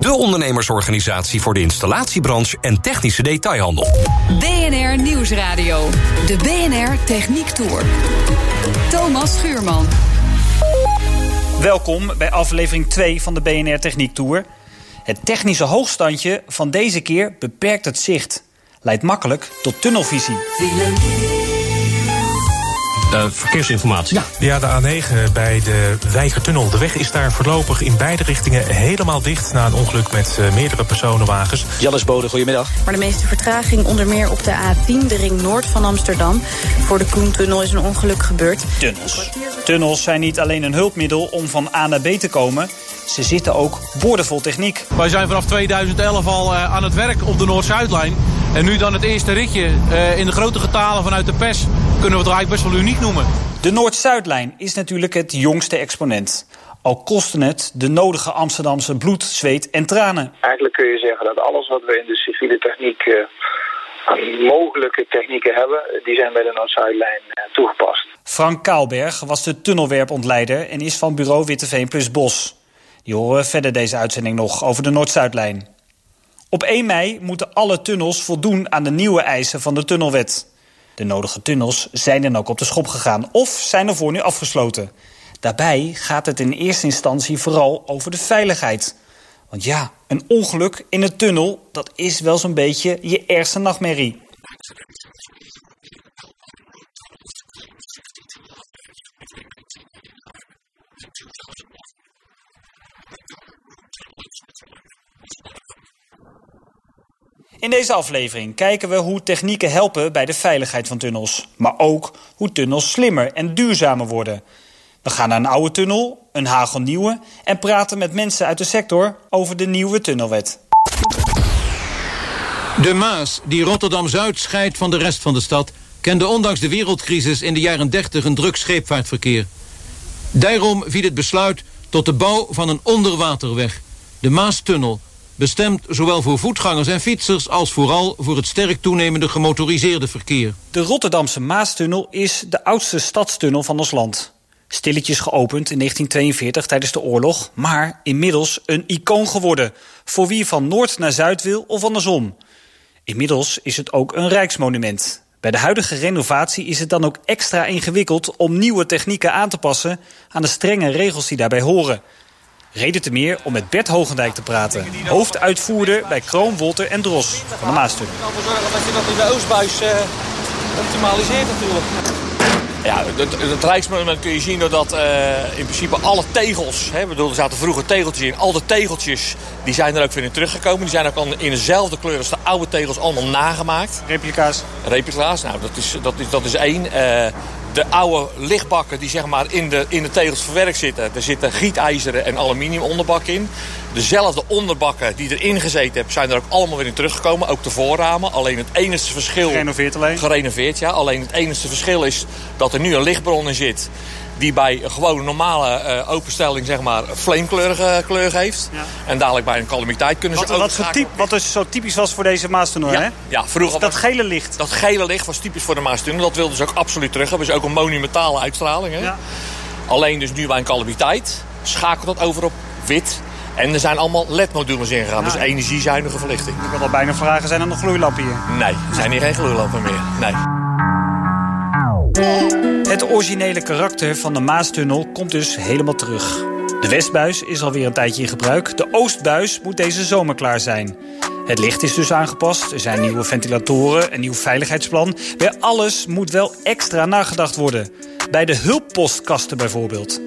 De ondernemersorganisatie voor de installatiebranche en technische detailhandel. BNR Nieuwsradio. De BNR Techniek Tour. Thomas Schuurman. Welkom bij aflevering 2 van de BNR Techniek Tour. Het technische hoogstandje van deze keer beperkt het zicht. Leidt makkelijk tot tunnelvisie. Uh, verkeersinformatie. Ja. ja, de A9 bij de Wijkertunnel. De weg is daar voorlopig in beide richtingen helemaal dicht... na een ongeluk met uh, meerdere personenwagens. Jallis Bode, goedemiddag. Maar de meeste vertraging onder meer op de A10, de ring noord van Amsterdam. Voor de Koentunnel is een ongeluk gebeurd. Tunnels. Tunnels zijn niet alleen een hulpmiddel om van A naar B te komen... ze zitten ook boordevol techniek. Wij zijn vanaf 2011 al uh, aan het werk op de Noord-Zuidlijn... En nu dan het eerste ritje uh, in de grote getalen vanuit de PES... kunnen we het eigenlijk best wel uniek noemen. De Noord-Zuidlijn is natuurlijk het jongste exponent. Al kosten het de nodige Amsterdamse bloed, zweet en tranen. Eigenlijk kun je zeggen dat alles wat we in de civiele techniek... Uh, aan mogelijke technieken hebben, die zijn bij de Noord-Zuidlijn uh, toegepast. Frank Kaalberg was de tunnelwerpontleider en is van bureau Witteveen plus Bos. Die horen verder deze uitzending nog over de Noord-Zuidlijn. Op 1 mei moeten alle tunnels voldoen aan de nieuwe eisen van de tunnelwet. De nodige tunnels zijn dan ook op de schop gegaan of zijn ervoor nu afgesloten. Daarbij gaat het in eerste instantie vooral over de veiligheid. Want ja, een ongeluk in een tunnel, dat is wel zo'n beetje je ergste nachtmerrie. In deze aflevering kijken we hoe technieken helpen bij de veiligheid van tunnels. Maar ook hoe tunnels slimmer en duurzamer worden. We gaan naar een oude tunnel, een hagelnieuwe... en praten met mensen uit de sector over de nieuwe tunnelwet. De Maas, die Rotterdam-Zuid scheidt van de rest van de stad... kende ondanks de wereldcrisis in de jaren 30 een druk scheepvaartverkeer. Daarom viel het besluit tot de bouw van een onderwaterweg, de Maastunnel bestemd zowel voor voetgangers en fietsers als vooral voor het sterk toenemende gemotoriseerde verkeer. De Rotterdamse Maastunnel is de oudste stadstunnel van ons land. Stilletjes geopend in 1942 tijdens de oorlog, maar inmiddels een icoon geworden voor wie van noord naar zuid wil of andersom. Inmiddels is het ook een rijksmonument. Bij de huidige renovatie is het dan ook extra ingewikkeld om nieuwe technieken aan te passen aan de strenge regels die daarbij horen. Reden te meer om met Bert Hogendijk te praten. Hoofduitvoerder bij Kroon, Wolter en Dros van de Maastunnel. Ik kan ervoor zorgen dat je dat in de Oostbuis uh, optimaliseert natuurlijk. Ja, het, het Rijksmonument kun je zien doordat uh, in principe alle tegels... Hè, bedoel, er zaten vroeger tegeltjes in. Al de tegeltjes die zijn er ook weer in teruggekomen. Die zijn ook al in dezelfde kleur als de oude tegels allemaal nagemaakt. Replica's? Replica's, nou dat is, dat is, dat is één. Uh, de oude lichtbakken die zeg maar in de, in de tegels verwerkt zitten. Er zitten gietijzeren en aluminium onderbakken in. Dezelfde onderbakken die erin gezeten hebben zijn er ook allemaal weer in teruggekomen. Ook de voorramen. Alleen het enige verschil... Gerenoveerd alleen? Gerenoveerd, ja. Alleen het enige verschil is dat er nu een lichtbron in zit die bij een gewone normale uh, openstelling zeg maar vleemkleur kleur heeft. Ja. En dadelijk bij een calamiteit kunnen wat, ze ook... Wat, typ, wat dus zo typisch was voor deze Maastunnel, ja, hè? Ja, vroeger... dat gele licht. Dat gele licht was typisch voor de Maastunnel. Dat wilden ze ook absoluut terug hebben. is ook een monumentale uitstraling, hè? Ja. Alleen dus nu bij een calamiteit schakelt dat over op wit. En er zijn allemaal LED-modules ingegaan. Ja. Dus energiezuinige verlichting. Ik wil al bijna vragen, zijn er nog gloeilampen hier? Nee, er zijn hier geen gloeilampen meer. Nee. Het originele karakter van de Maastunnel komt dus helemaal terug. De Westbuis is alweer een tijdje in gebruik. De Oostbuis moet deze zomer klaar zijn. Het licht is dus aangepast. Er zijn nieuwe ventilatoren, een nieuw veiligheidsplan. Bij alles moet wel extra nagedacht worden. Bij de hulppostkasten bijvoorbeeld.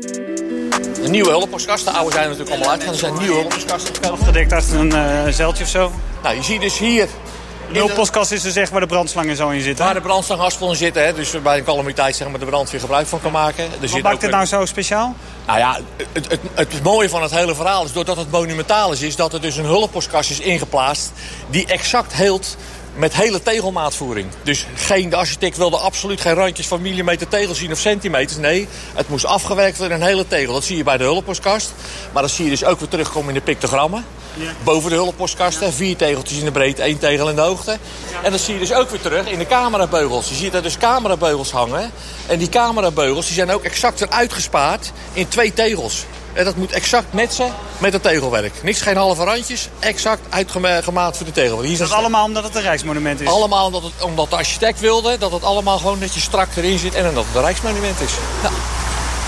De nieuwe hulppostkasten, de oude zijn natuurlijk allemaal uitgegaan. Er zijn nieuwe hulppostkasten. Afgedekt achter een uh, zeiltje of zo. Nou, je ziet dus hier de hulppostkas is dus echt waar de brandslangen zo in zitten? Waar de brandslanghaspel in zitten. Hè? Dus bij een calamiteit zeg maar, de brandweer gebruik van kan maken. Er Wat maakt het nou zo speciaal? Nou ja, het, het, het, mooie van het hele verhaal is doordat het monumentaal is... is dat er dus een hulppostkas is ingeplaatst... die exact heelt met hele tegelmaatvoering. Dus geen, de architect wilde absoluut geen randjes van millimeter tegel zien of centimeters. Nee, het moest afgewerkt worden in een hele tegel. Dat zie je bij de hulppostkast. Maar dat zie je dus ook weer terugkomen in de pictogrammen. Boven de hulppostkasten, vier tegeltjes in de breedte, één tegel in de hoogte. En dat zie je dus ook weer terug in de camerabeugels. Je ziet daar dus camerabeugels hangen. En die camerabeugels die zijn ook exact eruit gespaard in twee tegels. En dat moet exact matchen met het tegelwerk. Niks, geen halve randjes. Exact uitgemaakt voor de tegelwerk. Hier is dat allemaal omdat het een rijksmonument is? Allemaal omdat, het, omdat de architect wilde dat het allemaal gewoon netjes strak erin zit. En omdat het een rijksmonument is. Ja.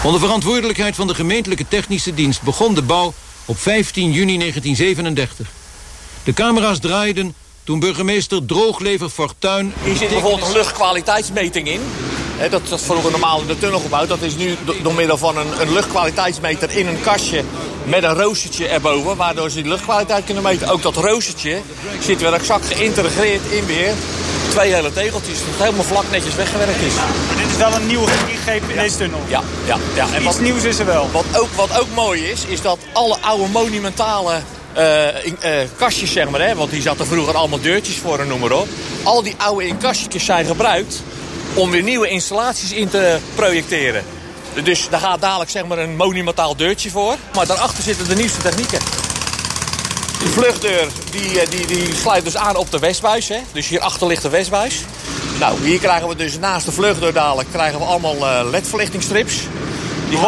Onder verantwoordelijkheid van de gemeentelijke technische dienst begon de bouw op 15 juni 1937. De camera's draaiden toen burgemeester Drooglever Fortuin... Hier zit bijvoorbeeld een luchtkwaliteitsmeting in. He, dat is vroeger normaal in de tunnel gebouwd. Dat is nu door middel van een, een, luchtkwaliteitsmeter in een kastje met een roostertje erboven. Waardoor ze die luchtkwaliteit kunnen meten. Ook dat roostertje zit weer exact geïntegreerd in weer twee hele tegeltjes. Dat het helemaal vlak netjes weggewerkt is. Maar dit is wel een nieuwe ingreep in deze tunnel. Ja, ja, ja. En wat nieuws is er wel. Wat ook, wat ook mooi is, is dat alle oude monumentale uh, in, uh, kastjes, zeg maar, hè, want die zaten vroeger allemaal deurtjes voor en noem maar op. Al die oude inkastjes zijn gebruikt om weer nieuwe installaties in te projecteren. Dus daar gaat dadelijk zeg maar, een monumentaal deurtje voor. Maar daarachter zitten de nieuwste technieken. De vluchtdeur die, die, die sluit dus aan op de westbuis. Hè? Dus hierachter ligt de westbuis. Nou, hier krijgen we dus naast de vluchtdeur dadelijk krijgen we allemaal uh, LED-verlichtingstrips. Die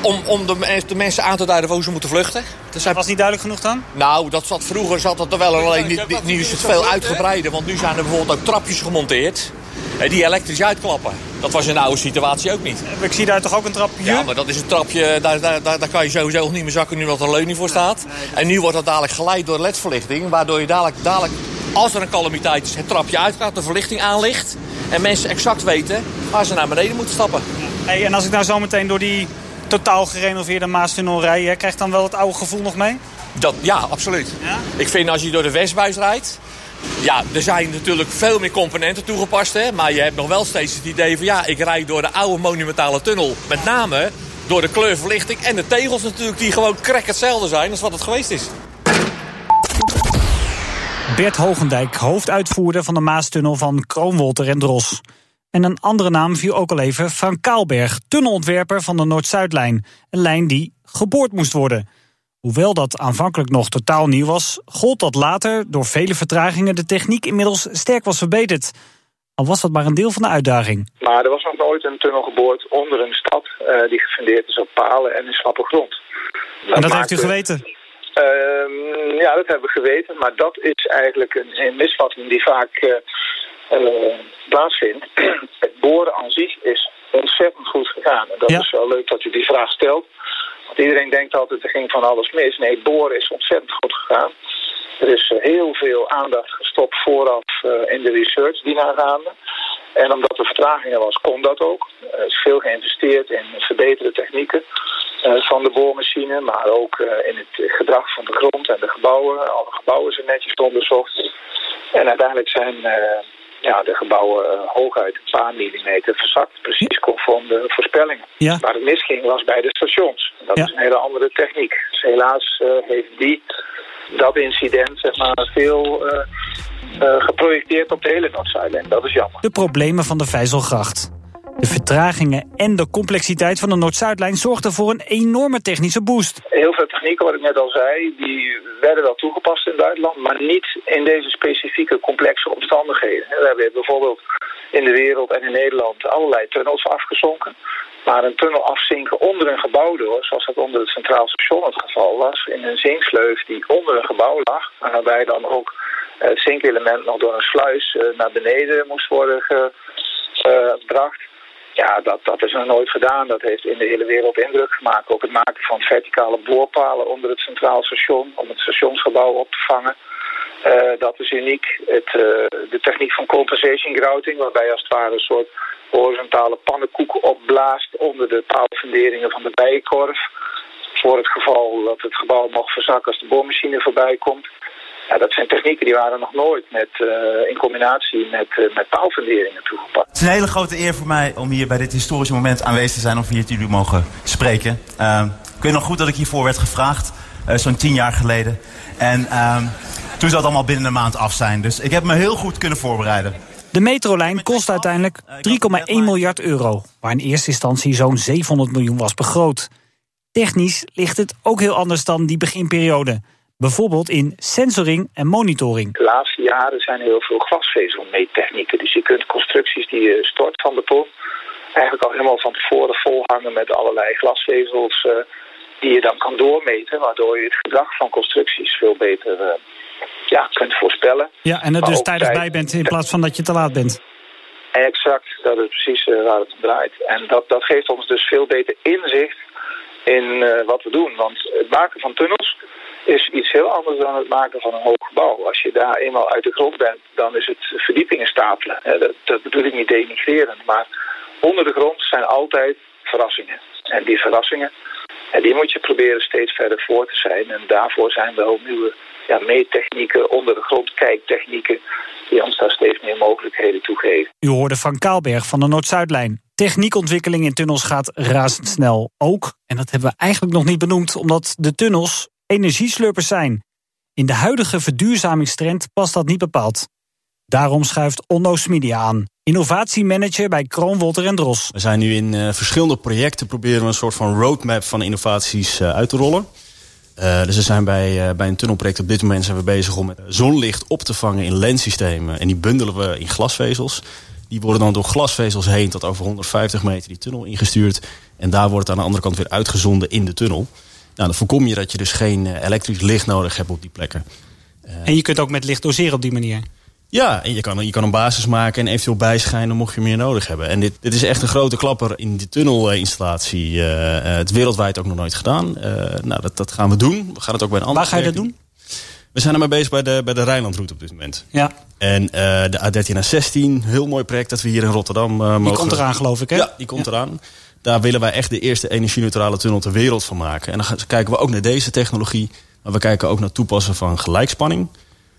om, om de, de, mensen aan te duiden waar ze moeten vluchten. Dus hij... Was niet duidelijk genoeg dan? Nou, dat zat, vroeger zat dat er wel, alleen niet, nu is het veel uitgebreider. Want nu zijn er bijvoorbeeld ook trapjes gemonteerd die elektrisch uitklappen. Dat was in de oude situatie ook niet. Ik zie daar toch ook een trapje? Ja, maar dat is een trapje, daar, daar, daar, kan je sowieso nog niet meer zakken nu wat er leuning voor staat. En nu wordt dat dadelijk geleid door ledverlichting, waardoor je dadelijk, dadelijk als er een calamiteit is, het trapje uitgaat, de verlichting aanlicht. En mensen exact weten waar ze naar beneden moeten stappen. Hey, en als ik nou zo meteen door die totaal gerenoveerde Maastunnel rij, krijg je dan wel het oude gevoel nog mee? Dat, ja, absoluut. Ja? Ik vind als je door de Westbuis rijdt, ja, er zijn natuurlijk veel meer componenten toegepast. Hè, maar je hebt nog wel steeds het idee van ja, ik rijd door de oude monumentale tunnel. Met name door de kleurverlichting en de tegels natuurlijk die gewoon krek hetzelfde zijn als wat het geweest is. Bert Hogendijk, hoofduitvoerder van de Maastunnel van Kroonwolter en Dros. En een andere naam viel ook al even, Frank Kaalberg, tunnelontwerper van de Noord-Zuidlijn. Een lijn die geboord moest worden. Hoewel dat aanvankelijk nog totaal nieuw was, gold dat later door vele vertragingen de techniek inmiddels sterk was verbeterd. Al was dat maar een deel van de uitdaging. Maar er was nog nooit een tunnel geboord onder een stad uh, die gefundeerd is op palen en in slappe grond. Dat en dat heeft u geweten? Uh, ja, dat hebben we geweten. Maar dat is eigenlijk een, een misvatting die vaak uh, plaatsvindt. Het boren aan zich is ontzettend goed gegaan. En dat is wel leuk dat u die vraag stelt. Want iedereen denkt altijd, er ging van alles mis. Nee, boren is ontzettend goed gegaan. Er is eh, heel veel aandacht gestopt vooraf uh, in de research die nagaande. En omdat er vertragingen was, kon dat ook. Er is veel geïnvesteerd in verbeterde technieken van de boormachine, maar ook in het gedrag van de grond en de gebouwen. Alle gebouwen zijn netjes onderzocht. En uiteindelijk zijn ja, de gebouwen uh, hooguit een paar millimeter verzakt. Precies conform de voorspellingen. Ja. Waar het misging was bij de stations. Dat is een hele andere techniek. Dus helaas uh, heeft die, dat incident zeg maar, veel uh, geprojecteerd op de hele Noordzijlijn. Dat is jammer. De problemen van de Vijzelgracht. De vertragingen en de complexiteit van de Noord-Zuidlijn zorgden voor een enorme technische boost. Heel veel technieken, wat ik net al zei, die werden wel toegepast in het buitenland, maar niet in deze specifieke complexe omstandigheden. We hebben bijvoorbeeld in de wereld en in Nederland allerlei tunnels afgezonken. Maar een tunnel afzinken onder een gebouw door, zoals dat onder het Centraal Station het geval was, in een zinksleuf die onder een gebouw lag, waarbij dan ook het zinkelement nog door een sluis eh, naar beneden moest worden gebracht. Ja, dat, dat is nog nooit gedaan. Dat heeft in de hele wereld indruk gemaakt. Ook het maken van verticale boorpalen onder het centraal station... om het stationsgebouw op te vangen. Uh, dat is uniek. Het, uh, de techniek van compensation grouting... waarbij als het ware een soort horizontale pannenkoek opblaast... onder de paalfunderingen van de bijenkorf... voor het geval dat het gebouw mocht verzakken als de boormachine voorbij komt... Ja, dat zijn technieken die waren nog nooit met, uh, in combinatie met, uh, met paalfunderingen toegepast. Het is een hele grote eer voor mij om hier bij dit historische moment aanwezig te zijn... om hier jullie mogen spreken. Uh, ik weet nog goed dat ik hiervoor werd gevraagd, zo'n tien jaar geleden. En toen zou het allemaal binnen een maand af zijn. Dus ik heb me heel goed kunnen voorbereiden. De metrolijn kost uiteindelijk 3,1 miljard euro, waar in eerste instantie zo'n 700 miljoen was begroot. Technisch ligt het ook heel anders dan die beginperiode. Bijvoorbeeld in sensoring en monitoring. De laatste jaren zijn er heel veel glasvezelmeettechnieken. Dus je kunt constructies die je stort van beton... eigenlijk al helemaal van tevoren volhangen met allerlei glasvezels... Uh, die je dan kan doormeten, waardoor je het gedrag van constructies veel beter uh, ja, kunt voorspellen. Ja, en er dus tijdig bij bent in plaats van dat je te laat bent. Exact, dat is precies uh, waar het om draait. En dat, dat geeft ons dus veel beter inzicht in uh, wat we doen. Want het maken van tunnels is iets heel anders dan het maken van een hoog gebouw. Als je daar eenmaal uit de grond bent, dan is het verdiepingen stapelen. Dat, dat bedoel ik niet denigrerend, maar onder de grond zijn altijd verrassingen. En die verrassingen, en die moet je proberen steeds verder voor te zijn. En daarvoor zijn wel nieuwe ja, meettechnieken, onder de grond kijktechnieken... die ons daar steeds meer mogelijkheden toe geven. U hoorde van Kaalberg van de Noord-Zuidlijn. Techniekontwikkeling in tunnels gaat razendsnel. Ook, en dat hebben we eigenlijk nog niet benoemd... omdat de tunnels energieslurpers zijn. In de huidige verduurzamingstrend past dat niet bepaald. Daarom schuift Onno Smidia aan, innovatiemanager bij Kroon, Wolter en Dros. We zijn nu in uh, verschillende projecten proberen we een soort van roadmap van innovaties uh, uit te rollen. Uh, dus we zijn bij, bij een tunnelproject op dit moment zijn we bezig om zonlicht op te vangen in lenssystemen. En die bundelen we in glasvezels. Die worden dan door glasvezels heen tot over 150 meter die tunnel ingestuurd. En daar wordt het aan de andere kant weer uitgezonden in de tunnel. Nou, dan voorkom je dat je dus geen elektrisch licht nodig hebt op die plekken. en je kunt ook met licht doseren op die manier? Ja, en je kan, je kan een basis maken en eventueel bijschijnen mocht je meer nodig hebben. En dit, dit is echt een grote klapper in de tunnelinstallatie. Uh, het wereldwijd ook nog nooit gedaan. Uh, nou, dat, dat gaan we doen. We gaan het ook bij een ander Waar ga je dat doen? We zijn ermee bezig bij de, bij de Rijnlandroute op dit moment. Ja. En uh, de A13 A16, heel mooi project dat we hier in Rotterdam mogen... Die komt eraan geloof ik hè? Ja, die komt ja. eraan. Daar willen wij echt de eerste energie-neutrale tunnel ter wereld van maken. En dan kijken we ook naar deze technologie. Maar we kijken ook naar toepassen van gelijkspanning.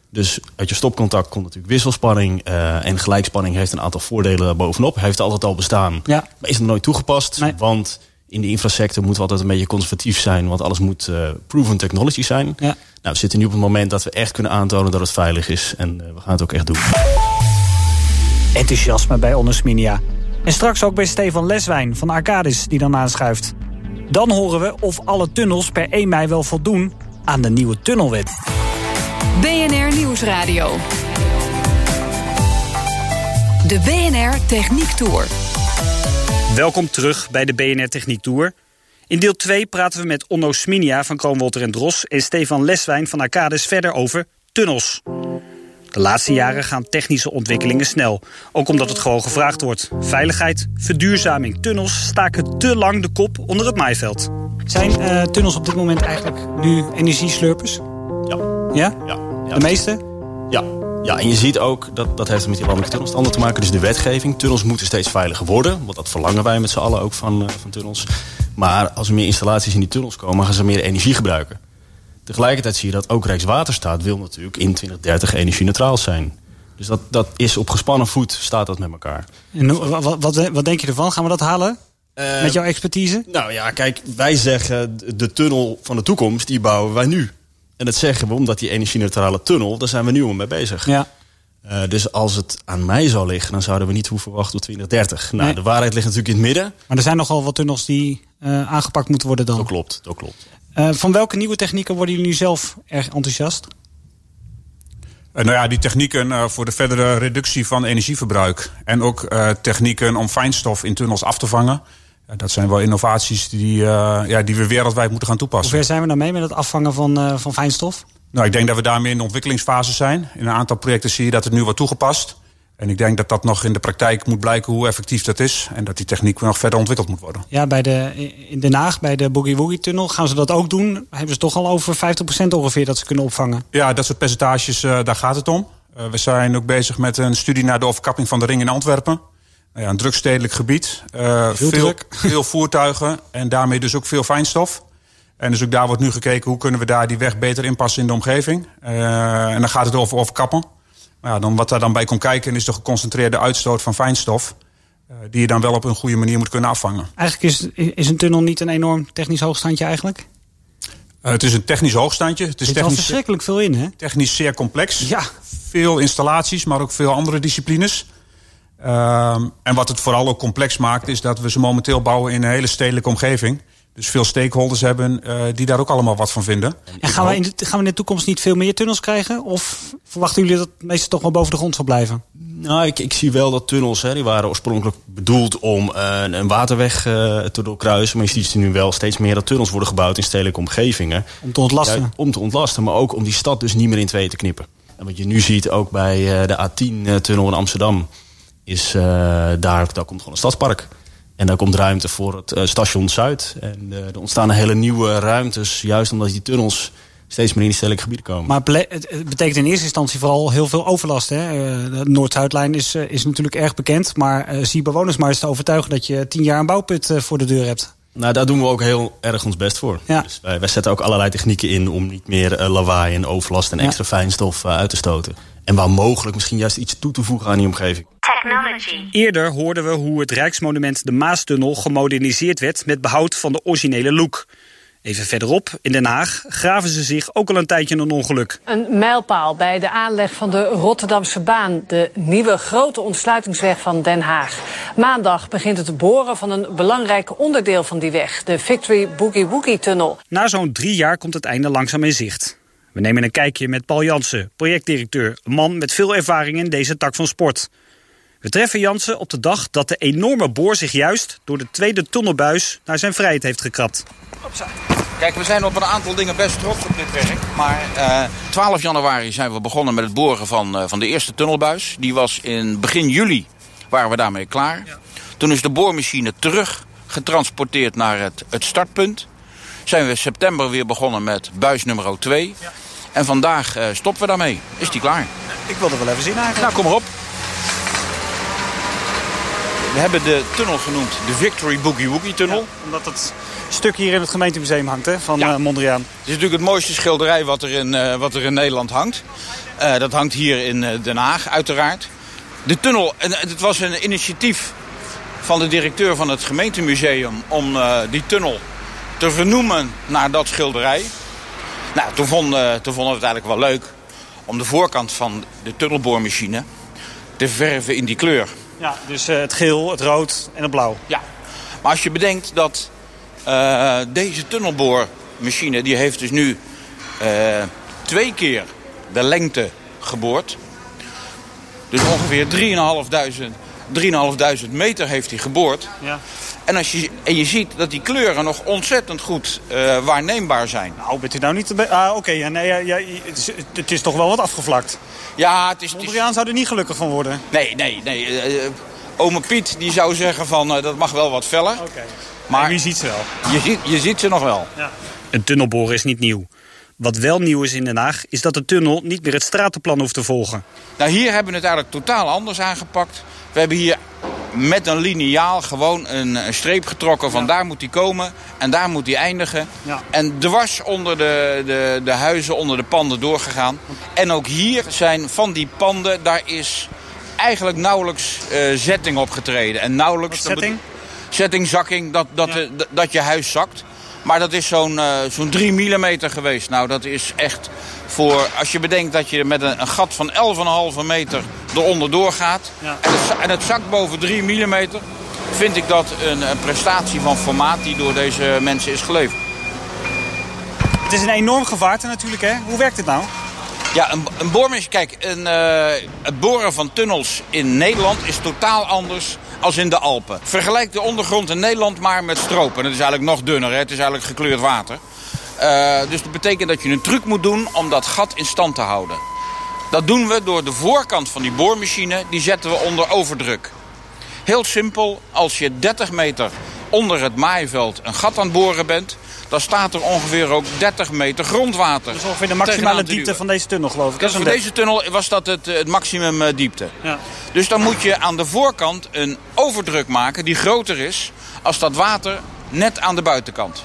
Dus uit je stopcontact komt natuurlijk wisselspanning. Uh, en gelijkspanning heeft een aantal voordelen bovenop. Heeft altijd al bestaan. Ja. Maar is nog nooit toegepast. Nee. Want in de infrasector moeten we altijd een beetje conservatief zijn. Want alles moet uh, proven technology zijn. Ja. Nou, we zitten nu op het moment dat we echt kunnen aantonen dat het veilig is. En uh, we gaan het ook echt doen. Enthousiasme bij Onnesminia. En straks ook bij Stefan Leswijn van Arcadis die dan aanschuift. Dan horen we of alle tunnels per 1 mei wel voldoen aan de nieuwe tunnelwet. BNR Nieuwsradio. De BNR Techniek Tour. Welkom terug bij de BNR Techniek Tour. In deel 2 praten we met Onno Sminia van Kroonwolter en Dros... en Stefan Leswijn van Arcades verder over tunnels. De laatste jaren gaan technische ontwikkelingen snel. Ook omdat het gewoon gevraagd wordt. Veiligheid, verduurzaming, tunnels staken te lang de kop onder het maaiveld. Zijn uh, tunnels op dit moment eigenlijk nu energieslurpers? Ja. Ja? Ja. ja de meeste? Ja. Ja, en je ziet ook, dat, dat heeft met die landelijke tunnelstanden te maken. Dus de wetgeving. Tunnels moeten steeds veiliger worden. Want dat verlangen wij met z'n allen ook van, uh, van tunnels. Maar als er meer installaties in die tunnels komen, gaan ze meer energie gebruiken. Tegelijkertijd zie je dat ook Rijkswaterstaat wil natuurlijk in 2030 energie-neutraal zijn. Dus dat, dat is op gespannen voet, staat dat met elkaar. En wat, wat, wat denk je ervan? Gaan we dat halen? Uh, met jouw expertise? Nou ja, kijk, wij zeggen de tunnel van de toekomst, die bouwen wij nu. En dat zeggen we omdat die energie-neutrale tunnel, daar zijn we nu al mee bezig. Ja. Uh, dus als het aan mij zou liggen, dan zouden we niet hoeven wachten tot 2030. Nou, nee. de waarheid ligt natuurlijk in het midden. Maar er zijn nogal wat tunnels die uh, aangepakt moeten worden dan. Dat klopt, dat klopt. Uh, van welke nieuwe technieken worden jullie nu zelf erg enthousiast? Uh, nou ja, die technieken uh, voor de verdere reductie van energieverbruik. En ook technieken om fijnstof in tunnels af te vangen. dat zijn wel innovaties die, ja, die we wereldwijd moeten gaan toepassen. Hoe ver zijn we nou mee met het afvangen van, van fijnstof? Nou, ik denk dat we daarmee in de ontwikkelingsfase zijn. In een aantal projecten zie je dat het nu wordt toegepast. En ik denk dat dat nog in de praktijk moet blijken hoe effectief dat is. En dat die techniek nog verder ontwikkeld moet worden. Ja, bij de, in Den Haag, bij de Boogie Woogie Tunnel, gaan ze dat ook doen. Hebben ze toch al over 50% ongeveer dat ze kunnen opvangen? Ja, dat soort percentages, uh, daar gaat het om. Uh, we zijn ook bezig met een studie naar de overkapping van de ring in Antwerpen. Uh, ja, een drukstedelijk gebied. veel, veel, veel voertuigen en daarmee dus ook veel fijnstof. En dus ook daar wordt nu gekeken hoe kunnen we daar die weg beter inpassen in de omgeving. en dan gaat het over overkappen. Maar ja, dan, wat daar dan bij komt kijken is de geconcentreerde uitstoot van fijnstof. Uh, die je dan wel op een goede manier moet kunnen afvangen. Eigenlijk is, is een tunnel niet een enorm technisch hoogstandje eigenlijk? Uh, het is een technisch hoogstandje. Het is er technisch, verschrikkelijk veel in, hè? Technisch zeer complex. Ja. Veel installaties, maar ook veel andere disciplines. Uh, en wat het vooral ook complex maakt, is dat we ze momenteel bouwen in een hele stedelijke omgeving. Dus veel stakeholders hebben uh, die daar ook allemaal wat van vinden. En gaan we, in de, gaan we in de toekomst niet veel meer tunnels krijgen? Of verwachten jullie dat het meestal toch wel boven de grond zal blijven? Nou, ik, ik zie wel dat tunnels, hè, die waren oorspronkelijk bedoeld om uh, een waterweg uh, te doorkruisen. Maar je ziet nu wel steeds meer dat tunnels worden gebouwd in stedelijke omgevingen. Om te ontlasten? Ja, om te ontlasten, maar ook om die stad dus niet meer in tweeën te knippen. En wat je nu ziet ook bij uh, de A10-tunnel in Amsterdam, is daar, daar komt gewoon een stadspark. En daar komt ruimte voor het uh, station Zuid. En uh, er ontstaan hele nieuwe ruimtes, juist omdat die tunnels steeds meer in die stedelijke gebieden komen. Maar het betekent in eerste instantie vooral heel veel overlast. Hè? Uh, de Noord-Zuidlijn is, is natuurlijk erg bekend. Maar zie bewoners maar eens te overtuigen dat je tien jaar een bouwput voor de deur hebt. Nou, daar doen we ook heel erg ons best voor. Ja. Dus wij, wij, zetten ook allerlei technieken in om niet meer lawaai en overlast en extra ja. fijnstof uit te stoten. En waar mogelijk misschien juist iets toe te voegen aan die omgeving. Technology. Eerder hoorden we hoe het Rijksmonument de Maastunnel gemoderniseerd werd met behoud van de originele look. Even verderop, in Den Haag, graven ze zich ook al een tijdje een ongeluk. Een mijlpaal bij de aanleg van de Rotterdamse baan. De nieuwe grote ontsluitingsweg van Den Haag. Maandag begint het boren van een belangrijk onderdeel van die weg. De Victory Boogie Woogie Tunnel. Na zo'n drie jaar komt het einde langzaam in zicht. We nemen een kijkje met Paul Jansen, projectdirecteur. Een man met veel ervaring in deze tak van sport. We treffen Jansen op de dag dat de enorme boor zich juist... door de tweede tunnelbuis naar zijn vrijheid heeft gekrapt. Kijk, we zijn op een aantal dingen best trots op dit werk. Maar uh, 12 januari zijn we begonnen met het boren van, uh, van de eerste tunnelbuis. Die was in begin juli, waren we daarmee klaar. Ja. Toen is de boormachine terug getransporteerd naar het, het startpunt. Zijn we in september weer begonnen met buis nummer 2. Ja. En vandaag uh, stoppen we daarmee. Is die klaar? Ik wil er wel even zien eigenlijk. Nou, kom maar op. We hebben de tunnel genoemd de Victory Boogie Woogie Tunnel. Ja, omdat het stuk hier in het gemeentemuseum hangt hè, van ja. uh, Mondriaan. Het is natuurlijk het mooiste schilderij wat er in, uh, wat er in Nederland hangt. Uh, dat hangt hier in Den Haag uiteraard. De tunnel, en het was een initiatief van de directeur van het gemeentemuseum... om die tunnel te vernoemen naar dat schilderij. Nou, toen, vond, toen vonden we het eigenlijk wel leuk om de voorkant van de tunnelboormachine te verven in die kleur. Ja, dus uh, het geel, het rood en het blauw. Ja, maar als je bedenkt dat uh, deze tunnelboormachine... die heeft dus nu uh, twee keer de lengte geboord. Dus ongeveer 3.500 meter heeft hij geboord. Ja. En, als je, en je ziet dat die kleuren nog ontzettend goed uh, waarneembaar zijn. Nou, bent u nou niet... Ah, oké, okay, ja, nee, ja, ja, het, is, het is toch wel wat afgevlakt. Ja, het is... Mondriaan zou er niet gelukkig van worden. Nee, nee, nee. Uh, ome Piet die zou zeggen van uh, dat mag wel wat feller. Oké. Okay. Maar en wie ziet ze wel? Je ziet, je ziet ze nog wel. Ja. Een tunnelboren is niet nieuw. Wat wel nieuw is in Den Haag, is dat de tunnel niet meer het stratenplan hoeft te volgen. Nou, hier hebben we het eigenlijk totaal anders aangepakt. We hebben hier met een liniaal gewoon een, streep getrokken van ja. daar moet hij komen en daar moet hij eindigen. Ja. En dwars onder de, de, de huizen, onder de panden doorgegaan. En ook hier zijn van die panden, daar is eigenlijk nauwelijks uh, zetting opgetreden. En nauwelijks... Wat zetting? Zetting, zakking, dat, dat, ja. dat je huis zakt. Maar dat is zo'n uh, zo'n 3 mm geweest. Nou, dat is echt voor... Als je bedenkt dat je met een, een gat van 11,5 meter eronder doorgaat... Ja. En, het, en het zakt boven 3 mm... vind ik dat een, een prestatie van formaat die door deze mensen is geleverd. Het is een enorm gevaarte natuurlijk, hè? Hoe werkt het nou? Ja, een, een boormachine... Kijk, een, uh, het boren van tunnels in Nederland is totaal anders als in de Alpen. Vergelijk de ondergrond in Nederland maar met stropen. Het is eigenlijk nog dunner, hè? het is eigenlijk gekleurd water. Uh, dus dat betekent dat je een truc moet doen om dat gat in stand te houden. Dat doen we door de voorkant van die boormachine, die zetten we onder overdruk. Heel simpel, als je 30 meter onder het maaiveld een gat aan het boren bent... dan staat er ongeveer ook 30 meter grondwater. Dat is ongeveer de maximale diepte van deze tunnel, geloof ik. Dus voor deze tunnel was dat het, het maximum uh, diepte. Ja. Dus dan moet je aan de voorkant een overdruk maken die groter is... als dat water net aan de buitenkant.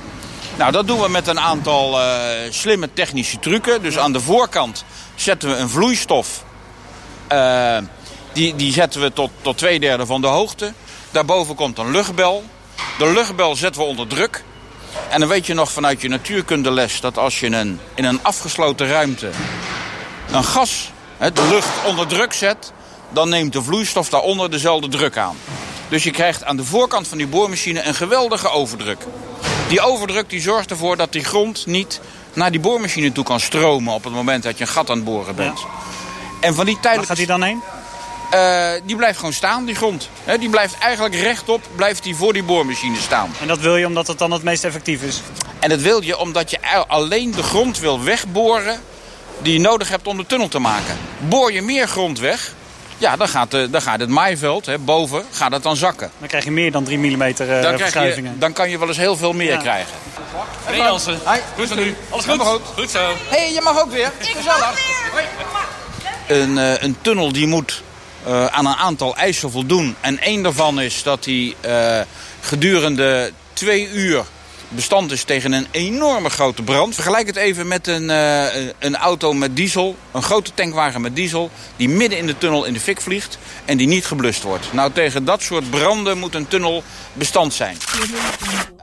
Nou, dat doen we met een aantal uh, slimme technische trucken. Dus aan de voorkant zetten we een vloeistof. Uh, die, die zetten we tot, tot twee derde van de hoogte. Daarboven komt een luchtbel. De luchtbel zetten we onder druk. En dan weet je nog vanuit je natuurkundeles dat als je een, in een afgesloten ruimte een gas, de lucht onder druk zet, dan neemt de vloeistof daaronder dezelfde druk aan. Dus je krijgt aan de voorkant van die boormachine een geweldige overdruk. Die overdruk die zorgt ervoor dat die grond niet naar die boormachine toe kan stromen op het moment dat je een gat aan het boren bent. En van die tijdelijke... Waar gaat die dan heen? Uh, die blijft gewoon staan, die grond. He, die blijft eigenlijk rechtop blijft die voor die boormachine staan. En dat wil je omdat het dan het meest effectief is? En dat wil je omdat je alleen de grond wil wegboren die je nodig hebt om de tunnel te maken. Boor je meer grond weg, ja, dan gaat, de, dan gaat het maaiveld hè, boven gaat het dan zakken. Dan krijg je meer dan 3 mm uh, dan verschuivingen. Je, dan kan je wel eens heel veel meer ja. krijgen. Hey Jansen, goed van u. Alles goed? goed? Goed zo. Hé, hey, je mag ook weer. Gezellig. Een, uh, een tunnel die moet uh, aan een aantal eisen voldoen. En één daarvan is dat hij uh, gedurende twee uur bestand is tegen een enorme grote brand. Vergelijk het even met een, uh, een auto met diesel, een grote tankwagen met diesel... die midden in de tunnel in de fik vliegt en die niet geblust wordt. Nou, tegen dat soort branden moet een tunnel bestand zijn.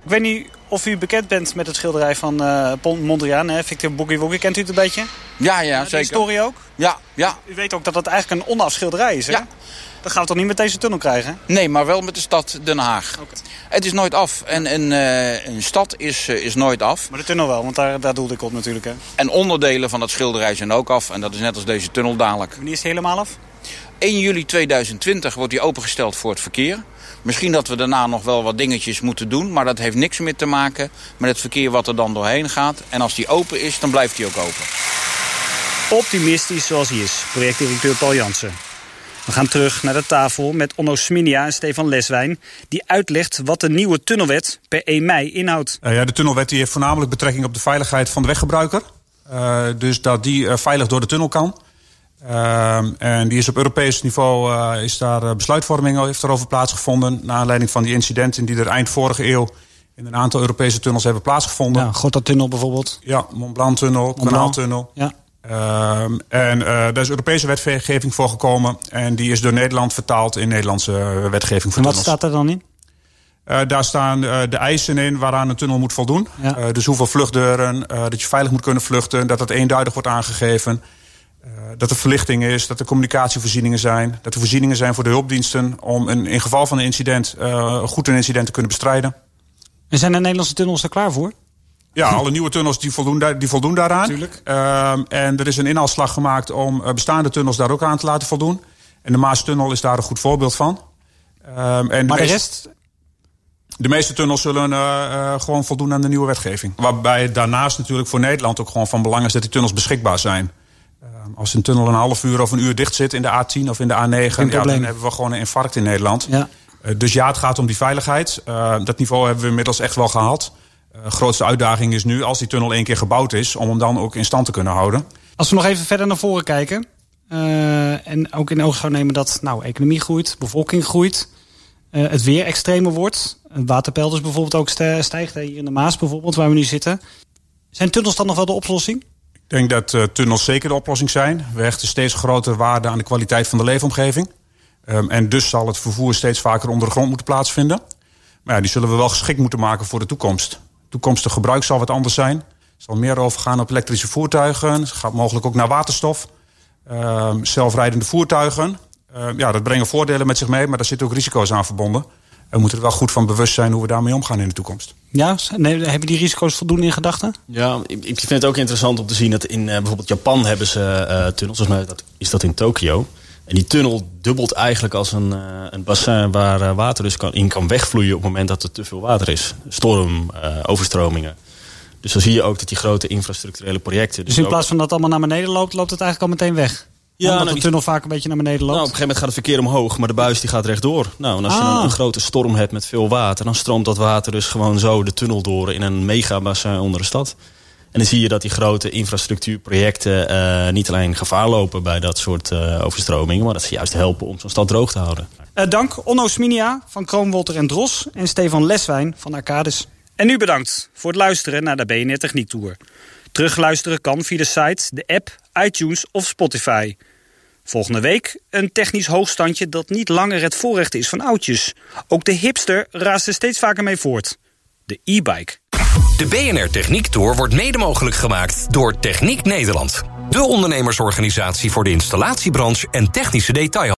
Ik weet niet of u bekend bent met het schilderij van uh, Mondriaan, hè? Victor Boogie Woogie. Kent u het een beetje? Ja, ja, uh, zeker. De historie ook? Ja, ja. U weet ook dat het eigenlijk een onafschilderij is, hè? Ja. Dat gaan we toch niet met deze tunnel krijgen? Nee, maar wel met de stad Den Haag. Okay. Het is nooit af. En een, uh, een stad is, uh, is nooit af. Maar de tunnel wel, want daar, daar doelde ik op natuurlijk. Hè? En onderdelen van dat schilderij zijn ook af. En dat is net als deze tunnel dadelijk. Wanneer is het helemaal af? 1 juli 2020 wordt die opengesteld voor het verkeer. Misschien dat we daarna nog wel wat dingetjes moeten doen. Maar dat heeft niks meer te maken met het verkeer wat er dan doorheen gaat. En als die open is, dan blijft die ook open. Optimistisch zoals hij is, projectdirecteur Paul Jansen. We gaan terug naar de tafel met Onno Sminia en Stefan Leswijn... die uitlegt wat de nieuwe tunnelwet per 1 mei inhoudt. Uh, ja, de tunnelwet die heeft voornamelijk betrekking op de veiligheid van de weggebruiker. Uh, dus dat die uh, veilig door de tunnel kan. En die is op Europees niveau, is daar besluitvorming heeft erover plaatsgevonden... naar aanleiding van die incidenten die er eind vorige eeuw... in een aantal Europese tunnels hebben plaatsgevonden. Ja, Gotthardtunnel bijvoorbeeld. Ja, Mont Blanc-tunnel, Kanaaltunnel. Ja. Uh, en uh, daar is Europese wetgeving voor gekomen. En die is door Nederland vertaald in Nederlandse wetgeving voor en wat tunnels. staat er dan in? Uh, daar staan de eisen in waaraan een tunnel moet voldoen. Ja. dus hoeveel vluchtdeuren, dat je veilig moet kunnen vluchten... dat dat eenduidig wordt aangegeven. Dat er verlichting is, dat er communicatievoorzieningen zijn... dat er voorzieningen zijn voor de hulpdiensten... om een, in geval van een incident goed een incident te kunnen bestrijden. En zijn de Nederlandse tunnels er klaar voor? Ja, alle nieuwe tunnels die voldoen, daar, die voldoen daaraan. Tuurlijk. Uh, en er is een inhaalslag gemaakt om uh, bestaande tunnels daar ook aan te laten voldoen. En de Maastunnel is daar een goed voorbeeld van. Uh, en maar de, meeste, rest? De meeste tunnels zullen uh, gewoon voldoen aan de nieuwe wetgeving. Waarbij daarnaast natuurlijk voor Nederland ook gewoon van belang is dat die tunnels beschikbaar zijn. Als een tunnel een half uur of een uur dicht zit in de A10 of in de A9, ja, dan hebben we gewoon een infarct in Nederland. Ja. dus ja, het gaat om die veiligheid. dat niveau hebben we inmiddels echt wel gehaald. De uh, grootste uitdaging is nu, als die tunnel één keer gebouwd is... om hem dan ook in stand te kunnen houden. Als we nog even verder naar voren kijken... En ook in oog nemen dat nou, economie groeit, bevolking groeit... Het weer extremer wordt. Het waterpeil dus bijvoorbeeld ook stijgt. Hier in de Maas bijvoorbeeld, waar we nu zitten. Zijn tunnels dan nog wel de oplossing? Ik denk dat uh, tunnels zeker de oplossing zijn. We hechten steeds grotere waarde aan de kwaliteit van de leefomgeving. Um, en dus zal het vervoer steeds vaker onder de grond moeten plaatsvinden. Maar ja, die zullen we wel geschikt moeten maken voor de toekomst toekomstig gebruik zal wat anders zijn. Het zal meer overgaan op elektrische voertuigen. Het gaat mogelijk ook naar waterstof. Uh, zelfrijdende voertuigen. Uh, ja, dat brengen voordelen met zich mee, maar daar zitten ook risico's aan verbonden. We moeten er wel goed van bewust zijn hoe we daarmee omgaan in de toekomst. Ja, nee, hebben die risico's voldoende in gedachten? Ja, ik, ik vind het ook interessant om te zien dat in uh, bijvoorbeeld Japan hebben ze uh, tunnels. Volgens mij dat, is dat in Tokio. En die tunnel dubbelt eigenlijk als een, uh, een bassin waar uh, water dus kan, in kan wegvloeien op het moment dat er te veel water is. Storm, uh, overstromingen. Dus dan zie je ook dat die grote infrastructurele projecten... Dus in plaats van dat het allemaal naar beneden loopt, loopt het eigenlijk al meteen weg? Ja, Omdat nou, de tunnel vaak een beetje naar beneden loopt? Nou, op een gegeven moment gaat het verkeer omhoog, maar de buis die gaat rechtdoor. Nou, en als ah. je een, een, grote storm hebt met veel water... dan stroomt dat water dus gewoon zo de tunnel door in een megabassin onder de stad. En dan zie je dat die grote infrastructuurprojecten uh, niet alleen gevaar lopen bij dat soort uh, overstromingen, maar dat ze juist helpen om zo'n stad droog te houden. Uh, dank Onno Sminia van Kroonwolter en Dros en Stefan Leswijn van Arcades. En nu bedankt voor het luisteren naar de BNR Techniek Tour. Terugluisteren kan via de site, de app, iTunes of Spotify. Volgende week een technisch hoogstandje dat niet langer het voorrecht is van oudjes. Ook de hipster raast er steeds vaker mee voort. De e-bike. De BNR Techniek Tour wordt mede mogelijk gemaakt door Techniek Nederland. De ondernemersorganisatie voor de installatiebranche en technische detail.